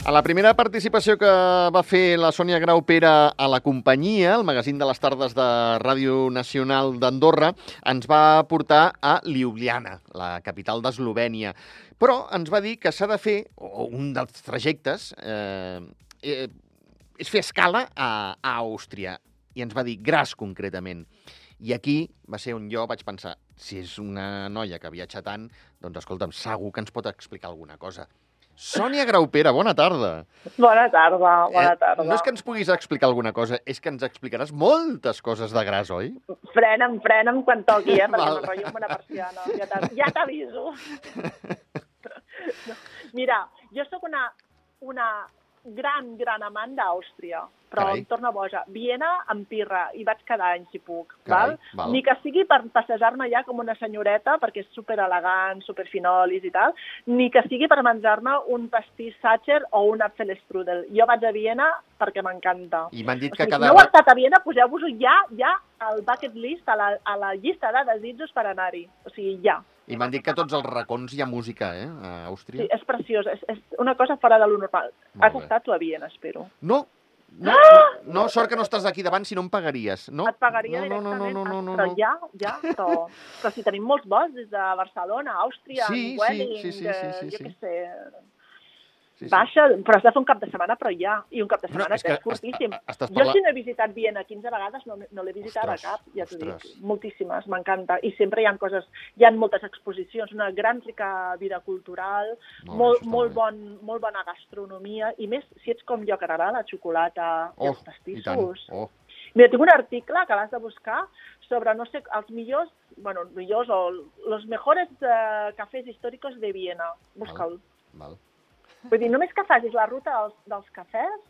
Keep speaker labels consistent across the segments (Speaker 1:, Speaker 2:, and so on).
Speaker 1: A la primera participació que va fer la Sònia Grau Pere a la companyia, el magazín de les tardes de Ràdio Nacional d'Andorra, ens va portar a Ljubljana, la capital d'Eslovènia. Però ens va dir que s'ha de fer, o un dels trajectes, eh, eh, és fer escala a, a Àustria. I ens va dir Gras, concretament. I aquí va ser on jo vaig pensar, si és una noia que viatja tant, doncs escolta'm, segur que ens pot explicar alguna cosa. Sònia Graupera, bona tarda.
Speaker 2: Bona tarda, bona tarda.
Speaker 1: Eh, no és que ens puguis explicar alguna cosa, és que ens explicaràs moltes coses de gras, oi?
Speaker 2: Frena'm, frena'm quan toqui, eh? Perquè m'enrotllo amb una persiana. Ja Ja t'aviso. No. Mira, jo sóc una, una gran, gran amant d'Àustria, però
Speaker 1: Carai.
Speaker 2: em torna boja. Viena em pirra i vaig cada any, si puc.
Speaker 1: Carai,
Speaker 2: val?
Speaker 1: val.
Speaker 2: Ni que sigui per passejar-me ja com una senyoreta, perquè és super elegant, super finolis i tal, ni que sigui per menjar-me un pastís Sacher o un Apfelstrudel. Jo vaig a Viena perquè m'encanta.
Speaker 1: I m'han dit
Speaker 2: O
Speaker 1: que
Speaker 2: sigui,
Speaker 1: cada...
Speaker 2: si no heu estat a Viena, poseu-vos-ho ja, ja al bucket list, a la, a la llista de desitjos per anar-hi. O sigui, ja.
Speaker 1: I m'han dit que tots els racons hi ha música, eh, a Àustria.
Speaker 2: Sí, és preciós, és, és una cosa fora de lo normal.
Speaker 1: Molt
Speaker 2: Has
Speaker 1: bé.
Speaker 2: estat a Viena, espero.
Speaker 1: No, no,
Speaker 2: Ah!
Speaker 1: no, sort que no estàs aquí davant, si no em pagaries. No?
Speaker 2: Et pagaria
Speaker 1: no, no, no,
Speaker 2: directament,
Speaker 1: no, no, no,
Speaker 2: però
Speaker 1: no.
Speaker 2: ja, ja, però, però si tenim molts vols des de Barcelona, Àustria,
Speaker 1: Sí, sí,
Speaker 2: Welling,
Speaker 1: sí, sí,
Speaker 2: eh,
Speaker 1: sí, sí,
Speaker 2: jo
Speaker 1: sí.
Speaker 2: què sé,
Speaker 1: Sí, sí.
Speaker 2: baixa, però has de fer un cap de setmana, però ja, i un cap de setmana
Speaker 1: és
Speaker 2: que és curtíssim.
Speaker 1: est- estàs
Speaker 2: Jo
Speaker 1: parlant-
Speaker 2: si no he visitat Viena 15 vegades, no, no l'he visitat
Speaker 1: Ostres,
Speaker 2: a cap, ja t'ho dic. Moltíssimes, m'encanta. I sempre hi ha coses, hi ha moltes exposicions, una gran rica vida cultural,
Speaker 1: Molt
Speaker 2: molt, molt, bon, molt bona gastronomia, i més si ets com jo, que t'agrada la xocolata i
Speaker 1: Oh,
Speaker 2: els
Speaker 1: i tant.
Speaker 2: pastissos.
Speaker 1: Oh,
Speaker 2: Mira, tinc un article que l'has de buscar sobre, no sé, els millors, bueno, millors o los mejores eh, cafès històrics de Viena. Busca'l.
Speaker 1: val.
Speaker 2: Vull dir, només que facis la ruta dels, dels cafès,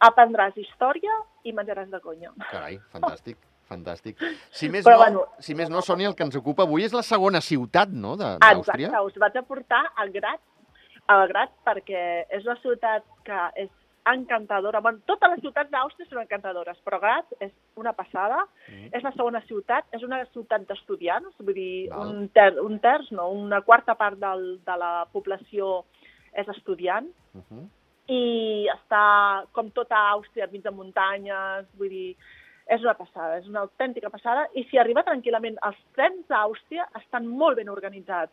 Speaker 2: aprendràs història i menjaràs de conya.
Speaker 1: Carai, fantàstic. Fantàstic. Si més,
Speaker 2: Però,
Speaker 1: no,
Speaker 2: bueno.
Speaker 1: si més no, Sònia, el que ens ocupa avui és la segona ciutat, no?, de-
Speaker 2: Exacte,
Speaker 1: d'Àustria.
Speaker 2: us vaig a portar a Graz, a Graz perquè és una ciutat que és encantadora. Bueno, totes les ciutats d'Àustria són encantadores, però Graz és una passada.
Speaker 1: Mm.
Speaker 2: És la segona ciutat, és una ciutat d'estudiants, vull dir,
Speaker 1: Val.
Speaker 2: un, ter, un terç, no, una quarta part del, de la població és estudiant
Speaker 1: Uh -huh.
Speaker 2: i està, com tota Àustria, enmig de muntanyes, vull dir, és una passada, és una autèntica passada, i si arriba tranquil·lament, els trens d'Àustria estan molt ben organitzats.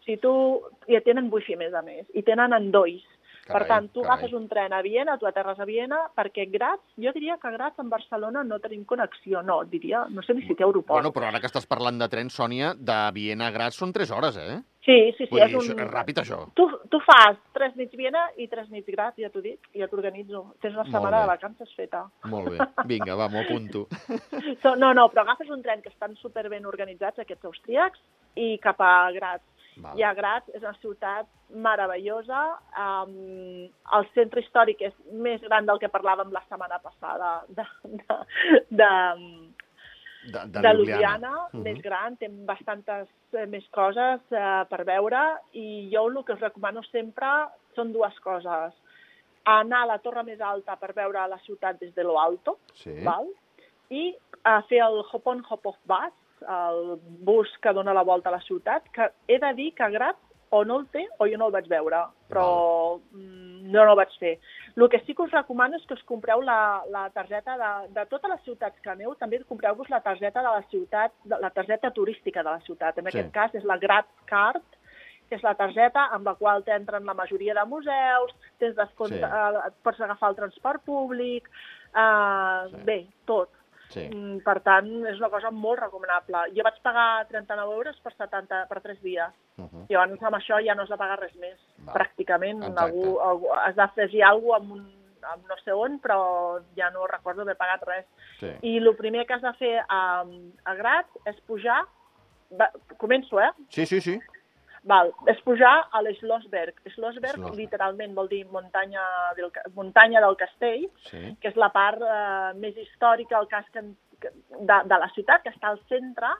Speaker 2: O sigui, tu, i tenen wifi més a més, i tenen endolls. per
Speaker 1: Carai,
Speaker 2: tant, tu
Speaker 1: carai.
Speaker 2: agafes un tren a Viena, tu aterres a Viena, perquè Graz, jo diria que Graz amb Barcelona no tenim connexió, no, diria, no sé ni si té aeroport.
Speaker 1: Bueno, però ara que estàs parlant de tren, Sònia, de Viena a Graz són 3 hores, eh?
Speaker 2: Sí, sí, sí,
Speaker 1: Vull
Speaker 2: és
Speaker 1: dir,
Speaker 2: un...
Speaker 1: és ràpid, això.
Speaker 2: Tu, tu fas tres nits Viena i tres nits Graz, ja t'ho dic, ja t'organitzo. Tens una setmana de vacances feta.
Speaker 1: Molt bé. Vinga, va, m'ho apunto.
Speaker 2: So, no, no, però agafes un tren que estan super ben organitzats, aquests austríacs, i cap a Graz.
Speaker 1: Val.
Speaker 2: I a Graz és una ciutat meravellosa. Um, el centre històric és més gran del que parlàvem la setmana passada de, de, de,
Speaker 1: De,
Speaker 2: de,
Speaker 1: de
Speaker 2: Ljubljana,
Speaker 1: Mhm.
Speaker 2: més gran, té bastantes eh, més coses eh, per veure i jo el que us recomano sempre són dues coses. Anar a la torre més alta per veure la ciutat des de lo alto,
Speaker 1: Sí.
Speaker 2: val? i a fer el Hop-on Hop-off Bus, el bus que dona la volta a la ciutat, que he de dir que a Graz o no el té o jo no el vaig veure, però mm, no, no el vaig fer. El que sí que us recomano és que us compreu la, la targeta de, de totes les ciutats que aneu, també compreu-vos la targeta de la ciutat, de, la targeta turística de la ciutat. En
Speaker 1: Sí.
Speaker 2: aquest cas és la Graz Card, que és la targeta amb la qual t'entren la majoria de museus, tens descompte,
Speaker 1: Sí.
Speaker 2: eh, pots agafar el transport públic, eh,
Speaker 1: sí.
Speaker 2: bé, tot.
Speaker 1: Sí.
Speaker 2: Mm, Per tant, és una cosa molt recomanable. Jo vaig pagar 39 euros per, 70, per 3 dies.
Speaker 1: Uh -huh.
Speaker 2: I llavors amb això ja no has de pagar res més.
Speaker 1: Val.
Speaker 2: Pràcticament.
Speaker 1: Exacte.
Speaker 2: Algú, algú, has d'afegir alguna cosa amb, un, amb no sé on, però ja no recordo haver pagat res.
Speaker 1: Sí.
Speaker 2: I el primer que has de fer a, a Graz és pujar... Va, començo, eh?
Speaker 1: sí, sí, sí.
Speaker 2: Val, és pujar a l'Schlossberg. Schlossberg literalment vol dir muntanya del, muntanya del castell,
Speaker 1: Sí.
Speaker 2: que és la part eh, més històrica el casc de, de la ciutat, que està al centre.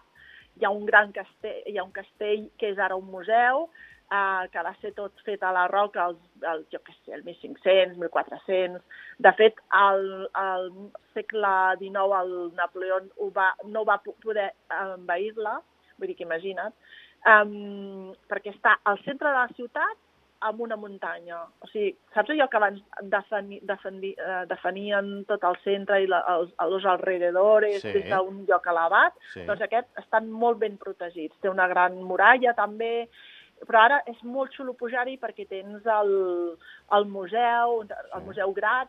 Speaker 2: Hi ha un gran castell, hi ha un castell que és ara un museu, eh, que va ser tot fet a la roca, als, al, jo què sé, el 1500, 1400. De fet, al, al segle XIX el Napoleó ho va, no va po- poder envair-la, vull dir que imagina't, um, perquè està al centre de la ciutat amb una muntanya. O sigui, saps allò que abans defeni, defendi, eh, definien tot el centre i la, els, els alrededores
Speaker 1: Sí.
Speaker 2: des d'un lloc elevat?
Speaker 1: Sí.
Speaker 2: Doncs aquests estan molt ben protegits. Té una gran muralla també, però ara és molt xulo pujar-hi perquè tens el, el museu, el Museu Graz,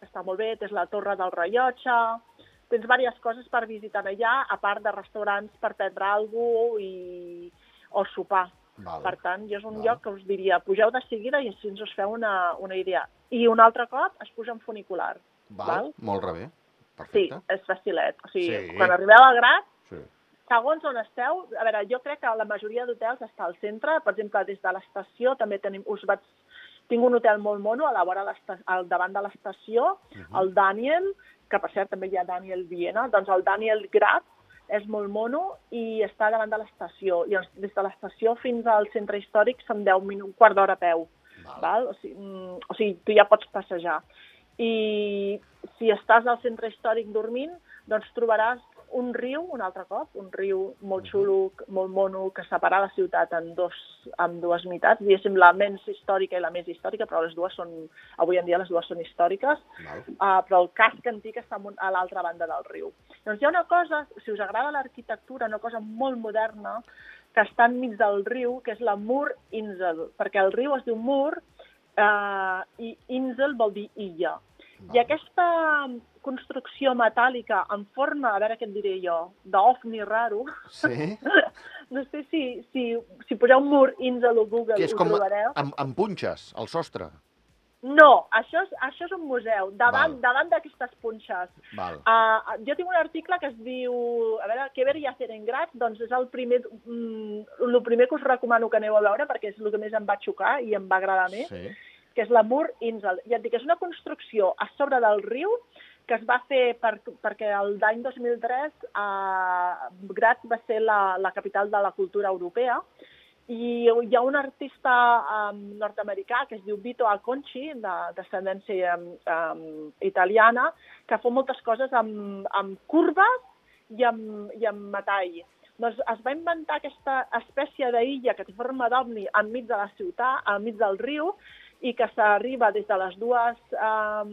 Speaker 2: que està molt bé, tens la Torre del Rellotge, tens diverses coses per visitar allà, a part de restaurants per prendre alguna cosa i, o sopar.
Speaker 1: Val.
Speaker 2: Per tant, jo és un
Speaker 1: Val.
Speaker 2: lloc que us diria, pugeu de seguida i així ens us feu una, una idea. I un altre cop es puja en funicular.
Speaker 1: Val.
Speaker 2: val?
Speaker 1: Molt rebé.
Speaker 2: Sí,
Speaker 1: Perfecte.
Speaker 2: és facilet. O sigui,
Speaker 1: Sí.
Speaker 2: quan arribeu al Grat,
Speaker 1: Sí.
Speaker 2: segons on esteu, a veure, jo crec que la majoria d'hotels està al centre, per exemple, des de l'estació també tenim, us vaig, tinc un hotel molt mono a la vora, al davant de l'estació,
Speaker 1: Mhm.
Speaker 2: el Daniel, que per cert també hi ha Daniel Viena, doncs el Daniel Graz és molt mono i està davant de l'estació, i des de l'estació fins al centre històric són 10 minuts, un quart d'hora a peu.
Speaker 1: Val.
Speaker 2: Val? O, sigui, mm, o sigui, tu ja pots passejar. I si estàs al centre històric dormint, doncs trobaràs un riu, un altre cop, un riu molt xulo, molt mono, que separa la ciutat en, dos, en dues meitats, diguéssim la menys històrica i la més històrica, però les dues són, avui en dia les dues són històriques,
Speaker 1: Val.
Speaker 2: uh, però el casc antic està a l'altra banda del riu. Doncs hi ha una cosa, si us agrada l'arquitectura, una cosa molt moderna, que està enmig del riu, que és la Mur Insel, perquè el riu es diu Mur eh, i Insel vol dir illa.
Speaker 1: Val.
Speaker 2: I aquesta construcció metàl·lica en forma, a veure què et diré jo, d'ovni raro,
Speaker 1: Sí?
Speaker 2: no sé si, si, si poseu Mur Insel o Google
Speaker 1: Que és
Speaker 2: ho
Speaker 1: com
Speaker 2: trobareu.
Speaker 1: amb, amb punxes, al sostre.
Speaker 2: No, això és, això és un museu, davant, davant d'aquestes punxes.
Speaker 1: Val.
Speaker 2: Uh, jo tinc un article que es diu, a veure, què ver i hacer en Graz, doncs és el primer, mm, el primer que us recomano que aneu a veure perquè és el que més em va xocar i em va agradar més,
Speaker 1: Sí.
Speaker 2: que és la Mur Insel. Ja et dic, és una construcció a sobre del riu que es va fer per, perquè el d'any 2003 uh, Graz va ser la, la capital de la cultura europea i hi ha un artista um, nord-americà que es diu Vito Acconci, de descendència um, um, italiana, que fa moltes coses amb, amb curves i amb, i amb metall. Doncs es va inventar aquesta espècie d'illa que té forma d'ovni enmig de la ciutat, enmig del riu, i que s'arriba des de les dues um,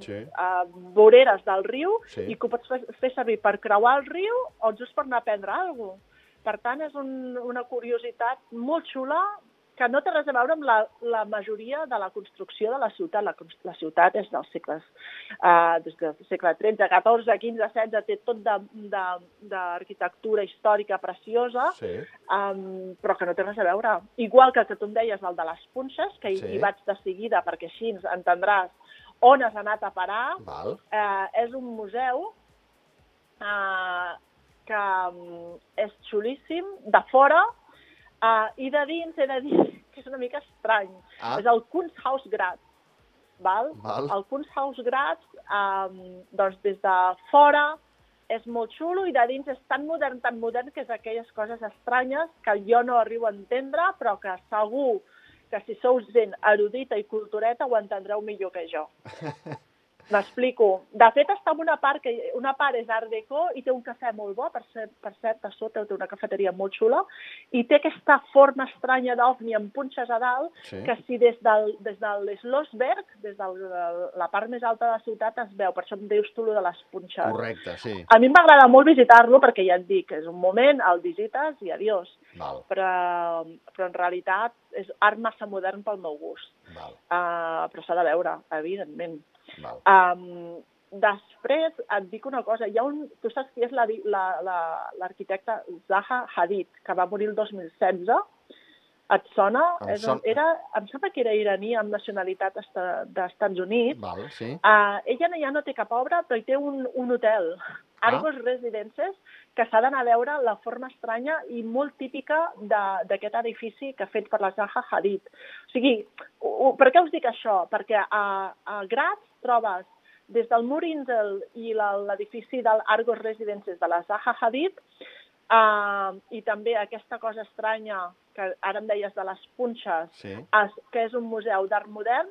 Speaker 1: Sí.
Speaker 2: uh, voreres del riu
Speaker 1: Sí.
Speaker 2: i que ho pots fer, fer servir per creuar el riu o just per anar a prendre alguna cosa. Per tant, és un, una curiositat molt xula que no té res a veure amb la, la majoria de la construcció de la ciutat. La, la ciutat és dels segles, uh, des del segle XIII, XIV, XV, XVI, té tot d'arquitectura històrica preciosa,
Speaker 1: Sí.
Speaker 2: um, però que no té res a veure. Igual que el que tu em deies, el de les punxes, que hi,
Speaker 1: Sí.
Speaker 2: hi vaig de seguida, perquè així entendràs on has anat a parar,
Speaker 1: Val.
Speaker 2: eh, és un museu eh, que mm, és xulíssim, de fora, eh, i de dins he de dir que és una mica estrany.
Speaker 1: Ah.
Speaker 2: És el Kunsthaus Graz. Val?
Speaker 1: Val.
Speaker 2: El Kunsthaus Graz, eh, doncs des de fora és molt xulo i de dins és tan modern, tan modern, que és aquelles coses estranyes que jo no arribo a entendre, però que segur que si sou gent erudita i cultureta ho entendreu millor que jo. M'explico. De fet, està en una part que una part és art deco i té un cafè molt bo, per, ser, per cert, a sota té una cafeteria molt xula, i té aquesta forma estranya d'ovni amb punxes a dalt,
Speaker 1: Sí.
Speaker 2: que si des del, des de l'Schlossberg, des de la part més alta de la ciutat, es veu. Per això em dius tu lo de les punxes.
Speaker 1: Correcte, sí.
Speaker 2: A mi m'agrada molt visitar-lo perquè ja et dic, és un moment, el visites i adiós.
Speaker 1: Val,
Speaker 2: Però, però en realitat és art massa modern pel meu gust.
Speaker 1: val,
Speaker 2: Uh, però s'ha de veure, evidentment.
Speaker 1: val.
Speaker 2: Um, després et dic una cosa, hi ha un, tu saps qui és l'arquitecte la, la, l'arquitecte Zaha Hadid, que va morir el 2016, et sona?
Speaker 1: Em
Speaker 2: És,
Speaker 1: son-
Speaker 2: era, em sembla que era iraní amb nacionalitat esta, d'Estats Units.
Speaker 1: Val, sí.
Speaker 2: Uh, ella no- ja no té cap obra, però hi té un, un hotel,
Speaker 1: Ah.
Speaker 2: Argos Residences, que s'ha d'anar a veure la forma estranya i molt típica d'aquest edifici que ha fet per la Zaha Hadid. O sigui, o, o, per què us dic això? Perquè a, a Graz trobes des del Mur Insel i l'edifici del Argos Residences de la Zaha Hadid, uh, i també aquesta cosa estranya que ara em deies de les punxes,
Speaker 1: Sí.
Speaker 2: es, que és un museu d'art modern,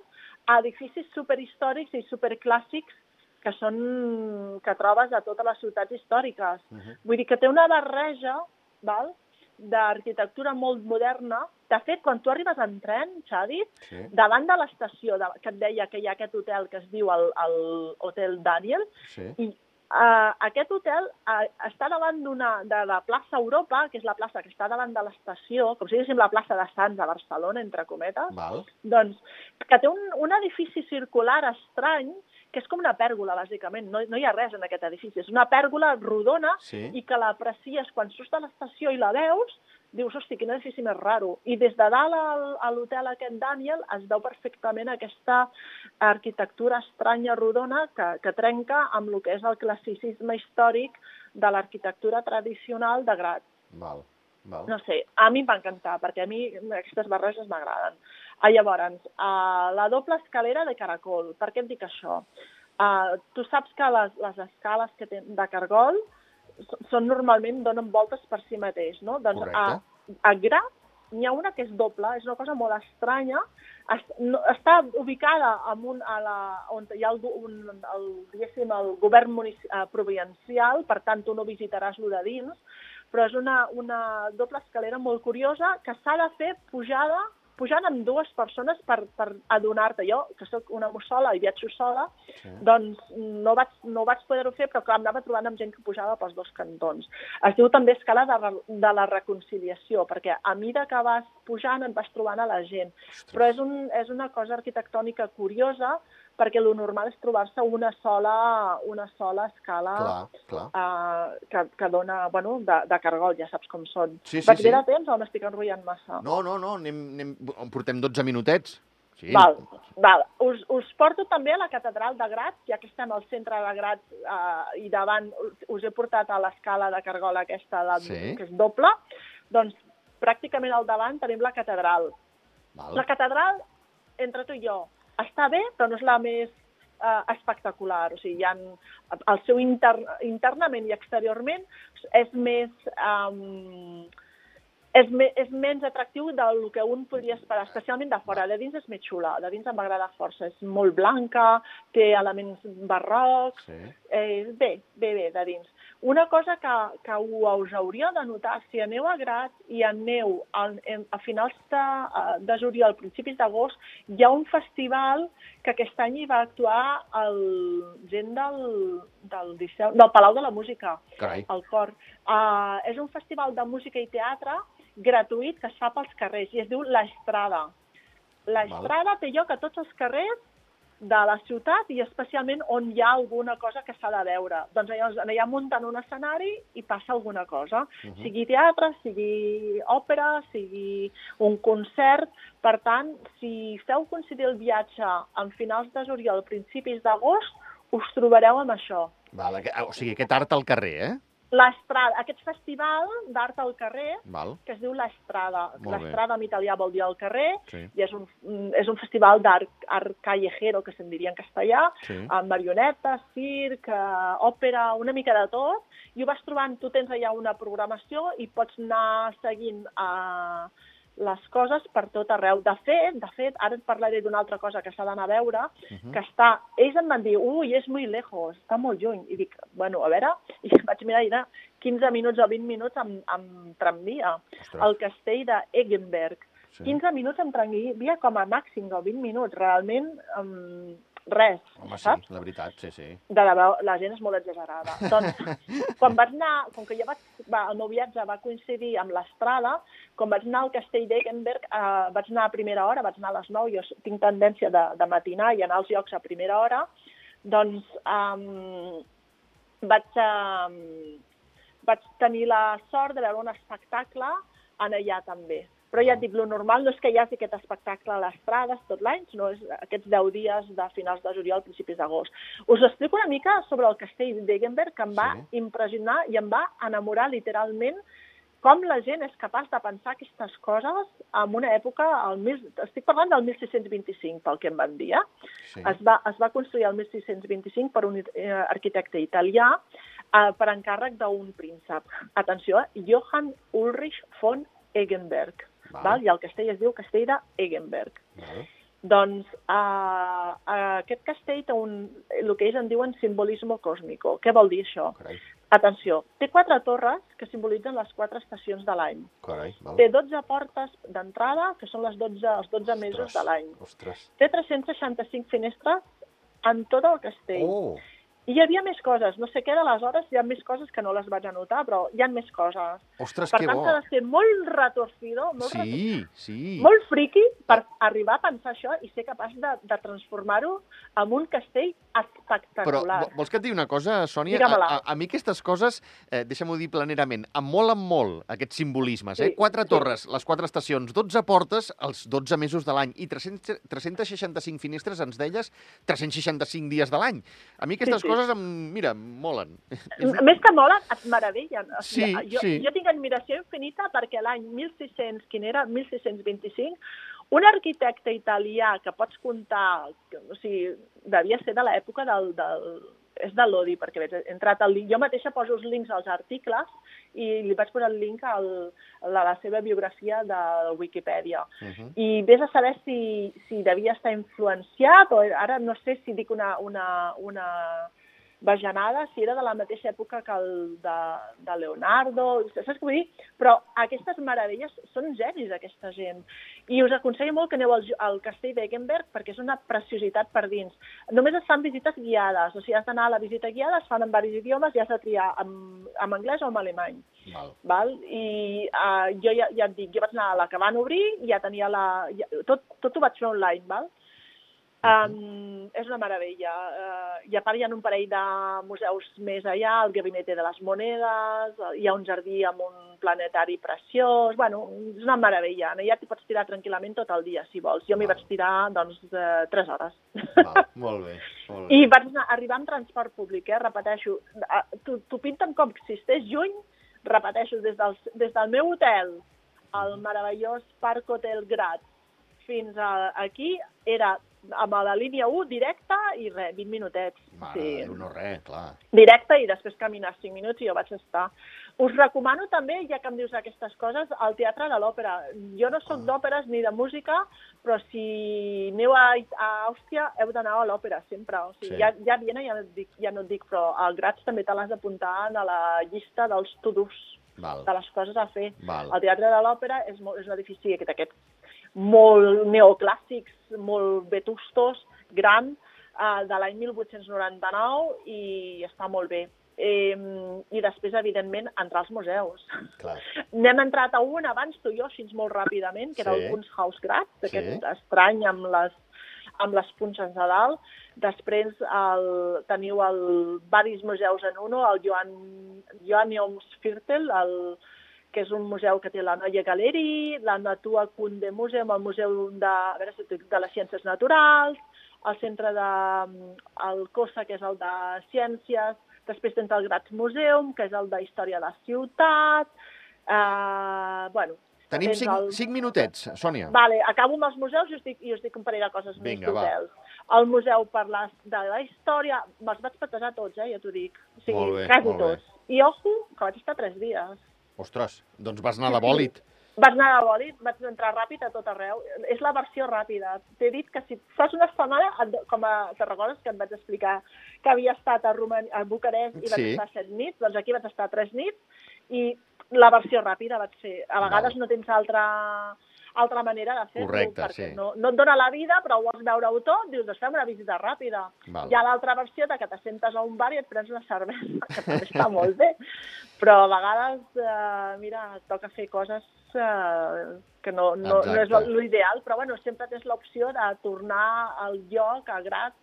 Speaker 2: a edificis superhistòrics i superclàssics que són que trobes a totes les ciutats històriques.
Speaker 1: Mhm.
Speaker 2: Vull dir que té una barreja, val? d'arquitectura molt moderna. De fet, quan tu arribes en tren, Xavi,
Speaker 1: Sí.
Speaker 2: davant de l'estació que et deia que hi ha aquest hotel que es diu el, el Hotel Daniel,
Speaker 1: Sí.
Speaker 2: i uh, aquest hotel uh, està davant d'una de la plaça Europa, que és la plaça que està davant de l'estació, com si diguéssim la plaça de Sants a Barcelona, entre cometes,
Speaker 1: Val.
Speaker 2: doncs, que té un, un edifici circular estrany, que és com una pèrgola, bàsicament. No, no hi ha res en aquest edifici. És una pèrgola rodona
Speaker 1: Sí.
Speaker 2: i que l'aprecies quan surts de l'estació i la veus, dius, hosti, quin edifici més raro. I des de dalt al- a l'hotel aquest Daniel es veu perfectament aquesta arquitectura estranya rodona que, que trenca amb el que és el classicisme històric de l'arquitectura tradicional de Grat.
Speaker 1: Val. Val.
Speaker 2: No sé, a mi em va encantar, perquè a mi aquestes barreges m'agraden. Ah, llavors, uh, la doble escalera de caracol. Per què et dic això? Uh, tu saps que les, les escales que ten, de cargol són normalment donen voltes per si mateix, no? Doncs a,
Speaker 1: Correcte.
Speaker 2: a Grat n'hi ha una que és doble, és una cosa molt estranya, es, no, està ubicada en un, a la, on hi ha el, un, el, el govern eh, provincial, per tant tu no visitaràs lo de dins, però és una, una doble escalera molt curiosa que s'ha de fer pujada pujant amb dues persones per, per adonar-te. Jo, que sóc una mussola i viatjo sola,
Speaker 1: Sí.
Speaker 2: doncs no vaig, no vaig poder-ho fer, però clar, anava trobant amb gent que pujava pels dos cantons. Es diu també escala de, de la reconciliació, perquè a mida que vas pujant et vas trobant a la gent. Però és, un, és una cosa arquitectònica curiosa, perquè lo normal és trobar-se una sola, una sola escala
Speaker 1: Clar, clar.
Speaker 2: uh, que, que dona, bueno, de, de cargol, ja saps com són.
Speaker 1: Sí, sí,
Speaker 2: Vaig
Speaker 1: sí.
Speaker 2: bé de temps o m'estic enrotllant massa?
Speaker 1: No, no, no, anem, anem, en portem 12 minutets. Sí.
Speaker 2: Val, val. Us, us porto també a la catedral de Grat, ja que estem al centre de Grat eh, i davant us- us he portat a l'escala de cargol aquesta, la,
Speaker 1: Sí.
Speaker 2: que és doble, doncs pràcticament al davant tenim la catedral.
Speaker 1: Val.
Speaker 2: La catedral, entre tu i jo, està bé, però no és la més eh, espectacular. O sigui, hi ha, el seu inter, internament i exteriorment és més... Um, és, me, és menys atractiu del que un podria esperar, especialment de fora. De dins és més xula, de dins em va agradar força. És molt blanca, té elements barrocs,
Speaker 1: Sí.
Speaker 2: eh, bé, bé, bé, de dins. Una cosa que, que us hauríeu de notar, si aneu a Grat i aneu al, en, a finals de, eh, de juliol, principis d'agost, hi ha un festival que aquest any hi va actuar el gent del, del, Liceu, del Palau de la Música,
Speaker 1: Carai.
Speaker 2: el cor. Uh, és un festival de música i teatre gratuït que es fa pels carrers i es diu l'Estrada. L'Estrada té lloc a tots els carrers de la ciutat i especialment on hi ha alguna cosa que s'ha de veure. Doncs llavors allà munten un escenari i passa alguna cosa, uh -huh. sigui teatre, sigui òpera, sigui un concert. Per tant, si feu coincidir el viatge en finals de juliol, principis d'agost, us trobareu amb això.
Speaker 1: Val, o sigui, aquest art al carrer, eh?
Speaker 2: L'Estrada, aquest festival d'art al carrer,
Speaker 1: Val.
Speaker 2: que es diu l'Estrada. L'Estrada en italià vol dir al carrer,
Speaker 1: Sí.
Speaker 2: i és un, mm, és un festival d'art art callejero, que se'n diria en castellà,
Speaker 1: Sí.
Speaker 2: amb marionetes, circ, eh, òpera, una mica de tot, i ho vas trobant, tu tens allà una programació i pots anar seguint eh, les coses per tot arreu. De fet, de fet, ara et parlaré d'una altra cosa que s'ha d'anar a veure,
Speaker 1: Mhm.
Speaker 2: que està... Ells em van dir, ui, és molt lejos, està molt lluny. I dic, bueno, a veure, i vaig mirar i era 15 minuts o 20 minuts amb, amb tramvia.
Speaker 1: Ostres.
Speaker 2: El castell d'Eggenberg.
Speaker 1: Sí.
Speaker 2: 15 minuts amb tramvia com a màxim, o 20 minuts, realment um, res,
Speaker 1: Home, sí,
Speaker 2: saps?
Speaker 1: la veritat, sí, sí.
Speaker 2: De debò, la gent és molt exagerada. doncs, quan vaig anar, com que jo vaig, va, el meu viatge va coincidir amb l'estrada, quan vaig anar al castell d'Eggenberg, eh, vaig anar a primera hora, vaig anar a les 9, jo tinc tendència de, de matinar i anar als llocs a primera hora, doncs um, vaig, um, vaig tenir la sort de veure un espectacle en allà també. Però ja et dic, el normal no és que hi hagi aquest espectacle a les Prades tot l'any, sinó és aquests 10 dies de finals de juliol, principis d'agost. Us explico una mica sobre el castell d'Egenberg, que em va
Speaker 1: Sí.
Speaker 2: impressionar i em va enamorar literalment com la gent és capaç de pensar aquestes coses en una època, al mil, estic parlant del 1625, pel que em van dir, eh?
Speaker 1: sí.
Speaker 2: Es, va, es va construir el 1625 per un eh, arquitecte italià eh, per encàrrec d'un príncep. Atenció, eh? Johann Ulrich von Egenberg.
Speaker 1: Val.
Speaker 2: Val. I el castell es diu Castell d'Egenberg.
Speaker 1: Val.
Speaker 2: Doncs uh, aquest castell té un, el que ells en diuen simbolisme còsmico. Què vol dir això?
Speaker 1: Carai.
Speaker 2: Atenció, té quatre torres que simbolitzen les quatre estacions de l'any. Té 12 portes d'entrada, que són les 12, els 12 mesos
Speaker 1: Ostres,
Speaker 2: de l'any. Té 365 finestres en tot el castell.
Speaker 1: Oh,
Speaker 2: I hi havia més coses. No sé què d'aleshores, hi ha més coses que no les vaig anotar, però hi ha més coses.
Speaker 1: ostres,
Speaker 2: Per
Speaker 1: que
Speaker 2: tant,
Speaker 1: bo.
Speaker 2: s'ha de ser molt retorcido, molt,
Speaker 1: Sí, sí.
Speaker 2: molt friqui per arribar a pensar això i ser capaç de, de transformar-ho en un castell
Speaker 1: Però
Speaker 2: espectacular.
Speaker 1: vo- vols que et digui una cosa, Sònia? A, a, a mi aquestes coses, eh, deixa'm-ho dir planerament, em molen molt aquests simbolismes. Eh?
Speaker 2: Sí,
Speaker 1: Quatre
Speaker 2: sí.
Speaker 1: torres, les quatre estacions, 12 portes, els 12 mesos de l'any i 300, 365 finestres, ens deies, 365 dies de l'any. A mi aquestes
Speaker 2: sí.
Speaker 1: coses, em, mira, em molen.
Speaker 2: Més que molen, et meravellen. O
Speaker 1: Sí,
Speaker 2: jo,
Speaker 1: sí.
Speaker 2: jo tinc admiració infinita perquè l'any 1600, quin era? 1625, un arquitecte italià que pots comptar, que, o sigui, devia ser de l'època del, del, és de l'Odi, perquè he entrat al link. Jo mateixa poso els links als articles i li vaig posar el link al, a la seva biografia de Wikipedia.
Speaker 1: Uh -huh.
Speaker 2: I vés a saber si, si devia estar influenciat, o ara no sé si dic una, una, una bajanada, si era de la mateixa època que el de, de Leonardo, saps què vull dir? Però aquestes meravelles són genis, aquesta gent. I us aconsello molt que aneu al, al castell d'Eggenberg perquè és una preciositat per dins. Només es fan visites guiades, o sigui, has d'anar a la visita guiada, es fan en diversos idiomes i has de triar en, en anglès o en alemany.
Speaker 1: Val.
Speaker 2: Val? I uh, jo ja, ja et dic, jo vaig anar a la que van obrir i ja tenia la... Ja, tot, tot ho vaig fer online, val? Um, és una meravella. Uh, I a part hi ha un parell de museus més allà, el Gabinete de les Monedes, hi ha un jardí amb un planetari preciós, bueno, és una meravella. Ja t'hi pots tirar tranquil·lament tot el dia, si vols. Jo m'hi vaig tirar, doncs, de 3 hores.
Speaker 1: Val. Molt bé, molt bé.
Speaker 2: I vaig anar, arribar amb transport públic, eh? repeteixo. Ah, T'ho pinten com si estés juny, repeteixo, des del, des del meu hotel, al meravellós Parc Hotel Graz, fins a, aquí, era amb la línia 1 directa i res, 20 minutets.
Speaker 1: Mare de Déu, no res, clar.
Speaker 2: Directe i després caminar 5 minuts i jo vaig estar. Us recomano també, ja que em dius aquestes coses, el Teatre de l'Òpera. Jo no sóc
Speaker 1: Ah.
Speaker 2: d'òperes ni de música, però si aneu a, a Àustria heu d'anar a l'òpera sempre. O sigui,
Speaker 1: Sí.
Speaker 2: ja, ja a Viena ja no, et dic, ja no et dic, però al Graz també te l'has d'apuntar a la llista dels to-dos,
Speaker 1: Val,
Speaker 2: de les coses a fer.
Speaker 1: val.
Speaker 2: El Teatre de l'Òpera és, molt, és un edifici aquest, aquest molt neoclàssics, molt vetustos, gran, eh, de l'any 1899 i està molt bé. Eh, I després, evidentment, entrar als museus.
Speaker 1: Clar.
Speaker 2: N'hem entrat a un abans, tu i jo, així molt ràpidament, que era
Speaker 1: Sí.
Speaker 2: el Kunsthaus Graz, aquest
Speaker 1: Sí.
Speaker 2: estrany amb les, amb les punxes de dalt. Després el, teniu el, varis museus en uno, el Joan, Joanneums Viertel, el, que és un museu que té la Noia Galeri, la Natura Kunde Museum, el Museu de, a veure de les Ciències Naturals, el centre de el COSA, que és el de Ciències, després tens el Graz Museum, que és el de Història de la Ciutat, eh, bueno,
Speaker 1: Tenim cinc,
Speaker 2: el-
Speaker 1: cinc minutets, Sònia.
Speaker 2: Vale, acabo amb els museus i us dic, i us dic un parell de coses
Speaker 1: Vinga,
Speaker 2: més d'hotels. El museu per la, de la història, me'ls vaig patejar tots, eh, ja t'ho dic. O sigui,
Speaker 1: Molt bé,
Speaker 2: quasi
Speaker 1: molt bé.
Speaker 2: tots. I ojo, que vaig estar tres dies.
Speaker 1: Ostres, doncs vas anar de bòlit.
Speaker 2: Vaig anar a bòlit, vaig entrar ràpid a tot arreu. És la versió ràpida. T'he dit que si fas una setmana, et- com a, te recordes que et vaig explicar que havia estat a, Roman, a Bucarest i vaig
Speaker 1: Sí.
Speaker 2: estar set nits? Doncs aquí vaig estar tres nits i la versió ràpida vaig ser. A vegades
Speaker 1: Val.
Speaker 2: no tens altra, altra manera de fer-ho, perquè
Speaker 1: sí.
Speaker 2: no, no et dona la vida, però vols veure-ho tot, dius, doncs fem una visita ràpida.
Speaker 1: Val.
Speaker 2: Hi ha l'altra versió de que t'assentes a un bar i et prens una cervesa, que també està molt bé. Però a vegades, eh, mira, toca fer coses eh, que no, no, no és l'ideal, però bueno, sempre tens l'opció de tornar al lloc, a Graz,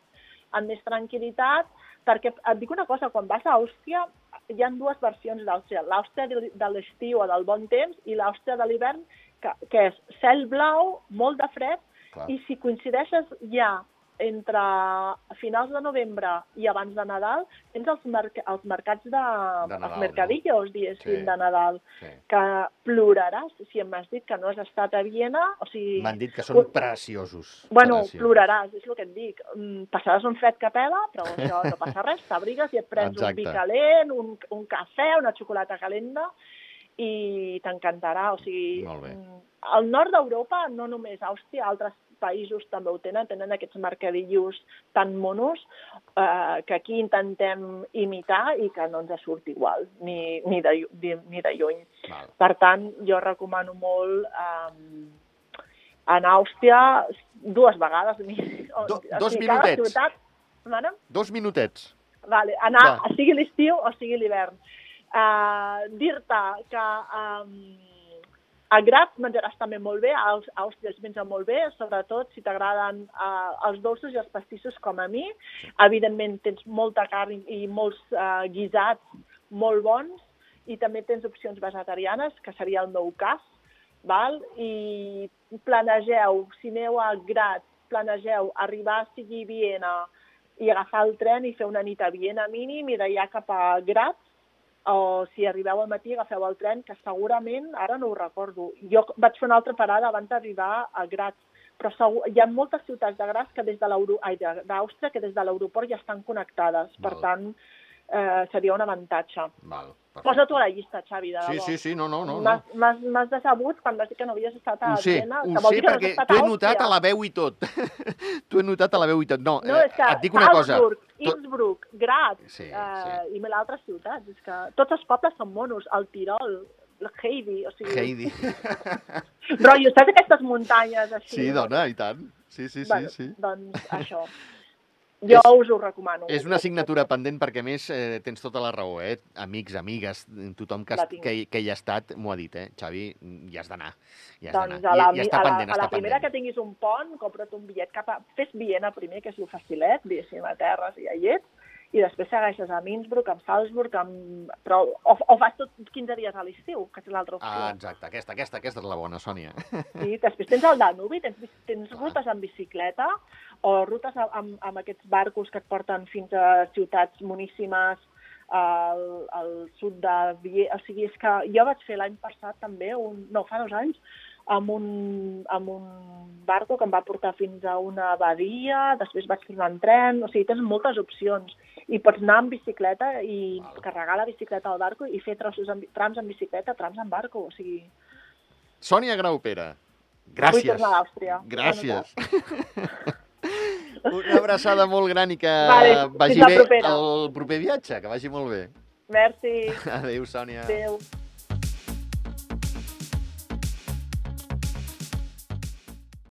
Speaker 2: amb més tranquil·litat, perquè et dic una cosa, quan vas a Àustria hi ha dues versions d'Àustria, l'Àustria de de l'estiu o del bon temps i l'Àustria de l'hivern, que, que és cel blau, molt de fred,
Speaker 1: Clar.
Speaker 2: i si coincideixes ja entre finals de novembre i abans de Nadal, tens els, merc els mercats de,
Speaker 1: De Nadal,
Speaker 2: els mercadillos, diguéssim,
Speaker 1: Sí.
Speaker 2: de Nadal,
Speaker 1: Sí.
Speaker 2: que ploraràs si em has dit que no has estat a Viena, o sigui...
Speaker 1: M'han dit que són preciosos.
Speaker 2: Bueno,
Speaker 1: preciosos.
Speaker 2: ploraràs, és el que et dic. Mm, Passaràs un fred que pela, però això no passa res, t'abrigues i et prens
Speaker 1: Exacte.
Speaker 2: un vi calent, un, un cafè, una xocolata calenta, i t'encantarà. O sigui,
Speaker 1: Molt bé.
Speaker 2: mm, al nord d'Europa, no només Àustria, altres països també ho tenen, tenen aquests mercadillos tan monos eh, que aquí intentem imitar i que no ens surt igual, ni, ni, de, ni, ni de lluny.
Speaker 1: Val.
Speaker 2: Per tant, jo recomano molt eh, en Àustria dues vegades. o-
Speaker 1: Do-
Speaker 2: o
Speaker 1: dos
Speaker 2: sigui, cada
Speaker 1: minutets.
Speaker 2: Ciutat?
Speaker 1: Dos minutets.
Speaker 2: Vale, anar,
Speaker 1: Va.
Speaker 2: sigui l'estiu o sigui l'hivern. Uh, Dir-te que um, a Graz menjaràs també molt bé, a Àustria es menja molt bé, sobretot si t'agraden uh, els dolços i els pastissos com a mi. Evidentment tens molta carn i, molts uh, guisats molt bons i també tens opcions vegetarianes, que seria el meu cas, val? i planegeu, si aneu a Graz, planegeu arribar a sigui Viena i agafar el tren i fer una nit a Viena mínim i d'allà cap a Graz, o si arribeu al matí agafeu el tren, que segurament, ara no ho recordo, jo vaig fer una altra parada abans d'arribar a Graz, però segur, hi ha moltes ciutats de Graz que des de d'Àustria que des de l'aeroport ja estan connectades, per
Speaker 1: Val.
Speaker 2: tant, eh, seria un avantatge.
Speaker 1: Val. perfecte.
Speaker 2: Posa-t'ho a la llista, Xavi, de
Speaker 1: Sí,
Speaker 2: debò.
Speaker 1: sí, sí, no, no, no. no.
Speaker 2: M'has- decebut quan vas dir que no havies estat a
Speaker 1: Ho sé,
Speaker 2: Viena.
Speaker 1: ho sé
Speaker 2: no has
Speaker 1: perquè
Speaker 2: estat
Speaker 1: t'ho he notat a la veu i tot. t'ho he notat a la veu i tot. No,
Speaker 2: No,
Speaker 1: eh,
Speaker 2: és que
Speaker 1: et dic una cosa.
Speaker 2: Salzburg,
Speaker 1: Tot-
Speaker 2: Innsbruck, Graz
Speaker 1: Sí,
Speaker 2: eh, i altres ciutats. És que tots els pobles són monos. El Tirol, el Heidi, o sigui...
Speaker 1: Heidi.
Speaker 2: Rotllo, saps aquestes muntanyes així?
Speaker 1: Sí, dona, i tant. Sí, sí, sí,
Speaker 2: bueno,
Speaker 1: sí.
Speaker 2: Doncs això. Jo
Speaker 1: És-
Speaker 2: us ho recomano.
Speaker 1: És una assignatura pendent perquè, a més, eh, tens tota la raó, eh? Amics, amigues, tothom que,
Speaker 2: La
Speaker 1: que, que hi ha estat m'ho ha dit, eh? Xavi, hi has d'anar. Hi has
Speaker 2: Doncs a la,
Speaker 1: I, i està
Speaker 2: a la,
Speaker 1: pendent,
Speaker 2: a la
Speaker 1: està
Speaker 2: primera
Speaker 1: pendent.
Speaker 2: que tinguis un pont, compra't un bitllet cap a... Fes Viena primer, que és el facilet, diguéssim, a terres i a llets, i després segueixes a Innsbruck, amb Salzburg, amb... Però, o, o fas tot 15 dies a l'estiu, que és l'altra opció.
Speaker 1: Ah, exacte, aquesta, aquesta, aquesta és la bona, Sònia.
Speaker 2: Sí, després tens el Danubi, tens, tens rutes en bicicleta o rutes amb, amb, amb aquests barcos que et porten fins a ciutats moníssimes al, al sud de Viena. O sigui, és que jo vaig fer l'any passat també, un, no, fa dos anys, amb un, amb un barco que em va portar fins a una abadia, després vaig tornar en tren, o sigui, tens moltes opcions. I pots anar amb bicicleta i
Speaker 1: Val.
Speaker 2: carregar la bicicleta al barco i fer trossos bi- trams en bicicleta, trams en barco, o sigui...
Speaker 1: Sònia Graupera,
Speaker 2: Vull
Speaker 1: gràcies.
Speaker 2: tornar a Àustria.
Speaker 1: Gràcies. Una abraçada molt gran i que
Speaker 2: Vale,
Speaker 1: vagi bé
Speaker 2: propera.
Speaker 1: el proper viatge, que vagi molt bé.
Speaker 2: Merci.
Speaker 1: Adéu, Sònia.
Speaker 2: Adéu.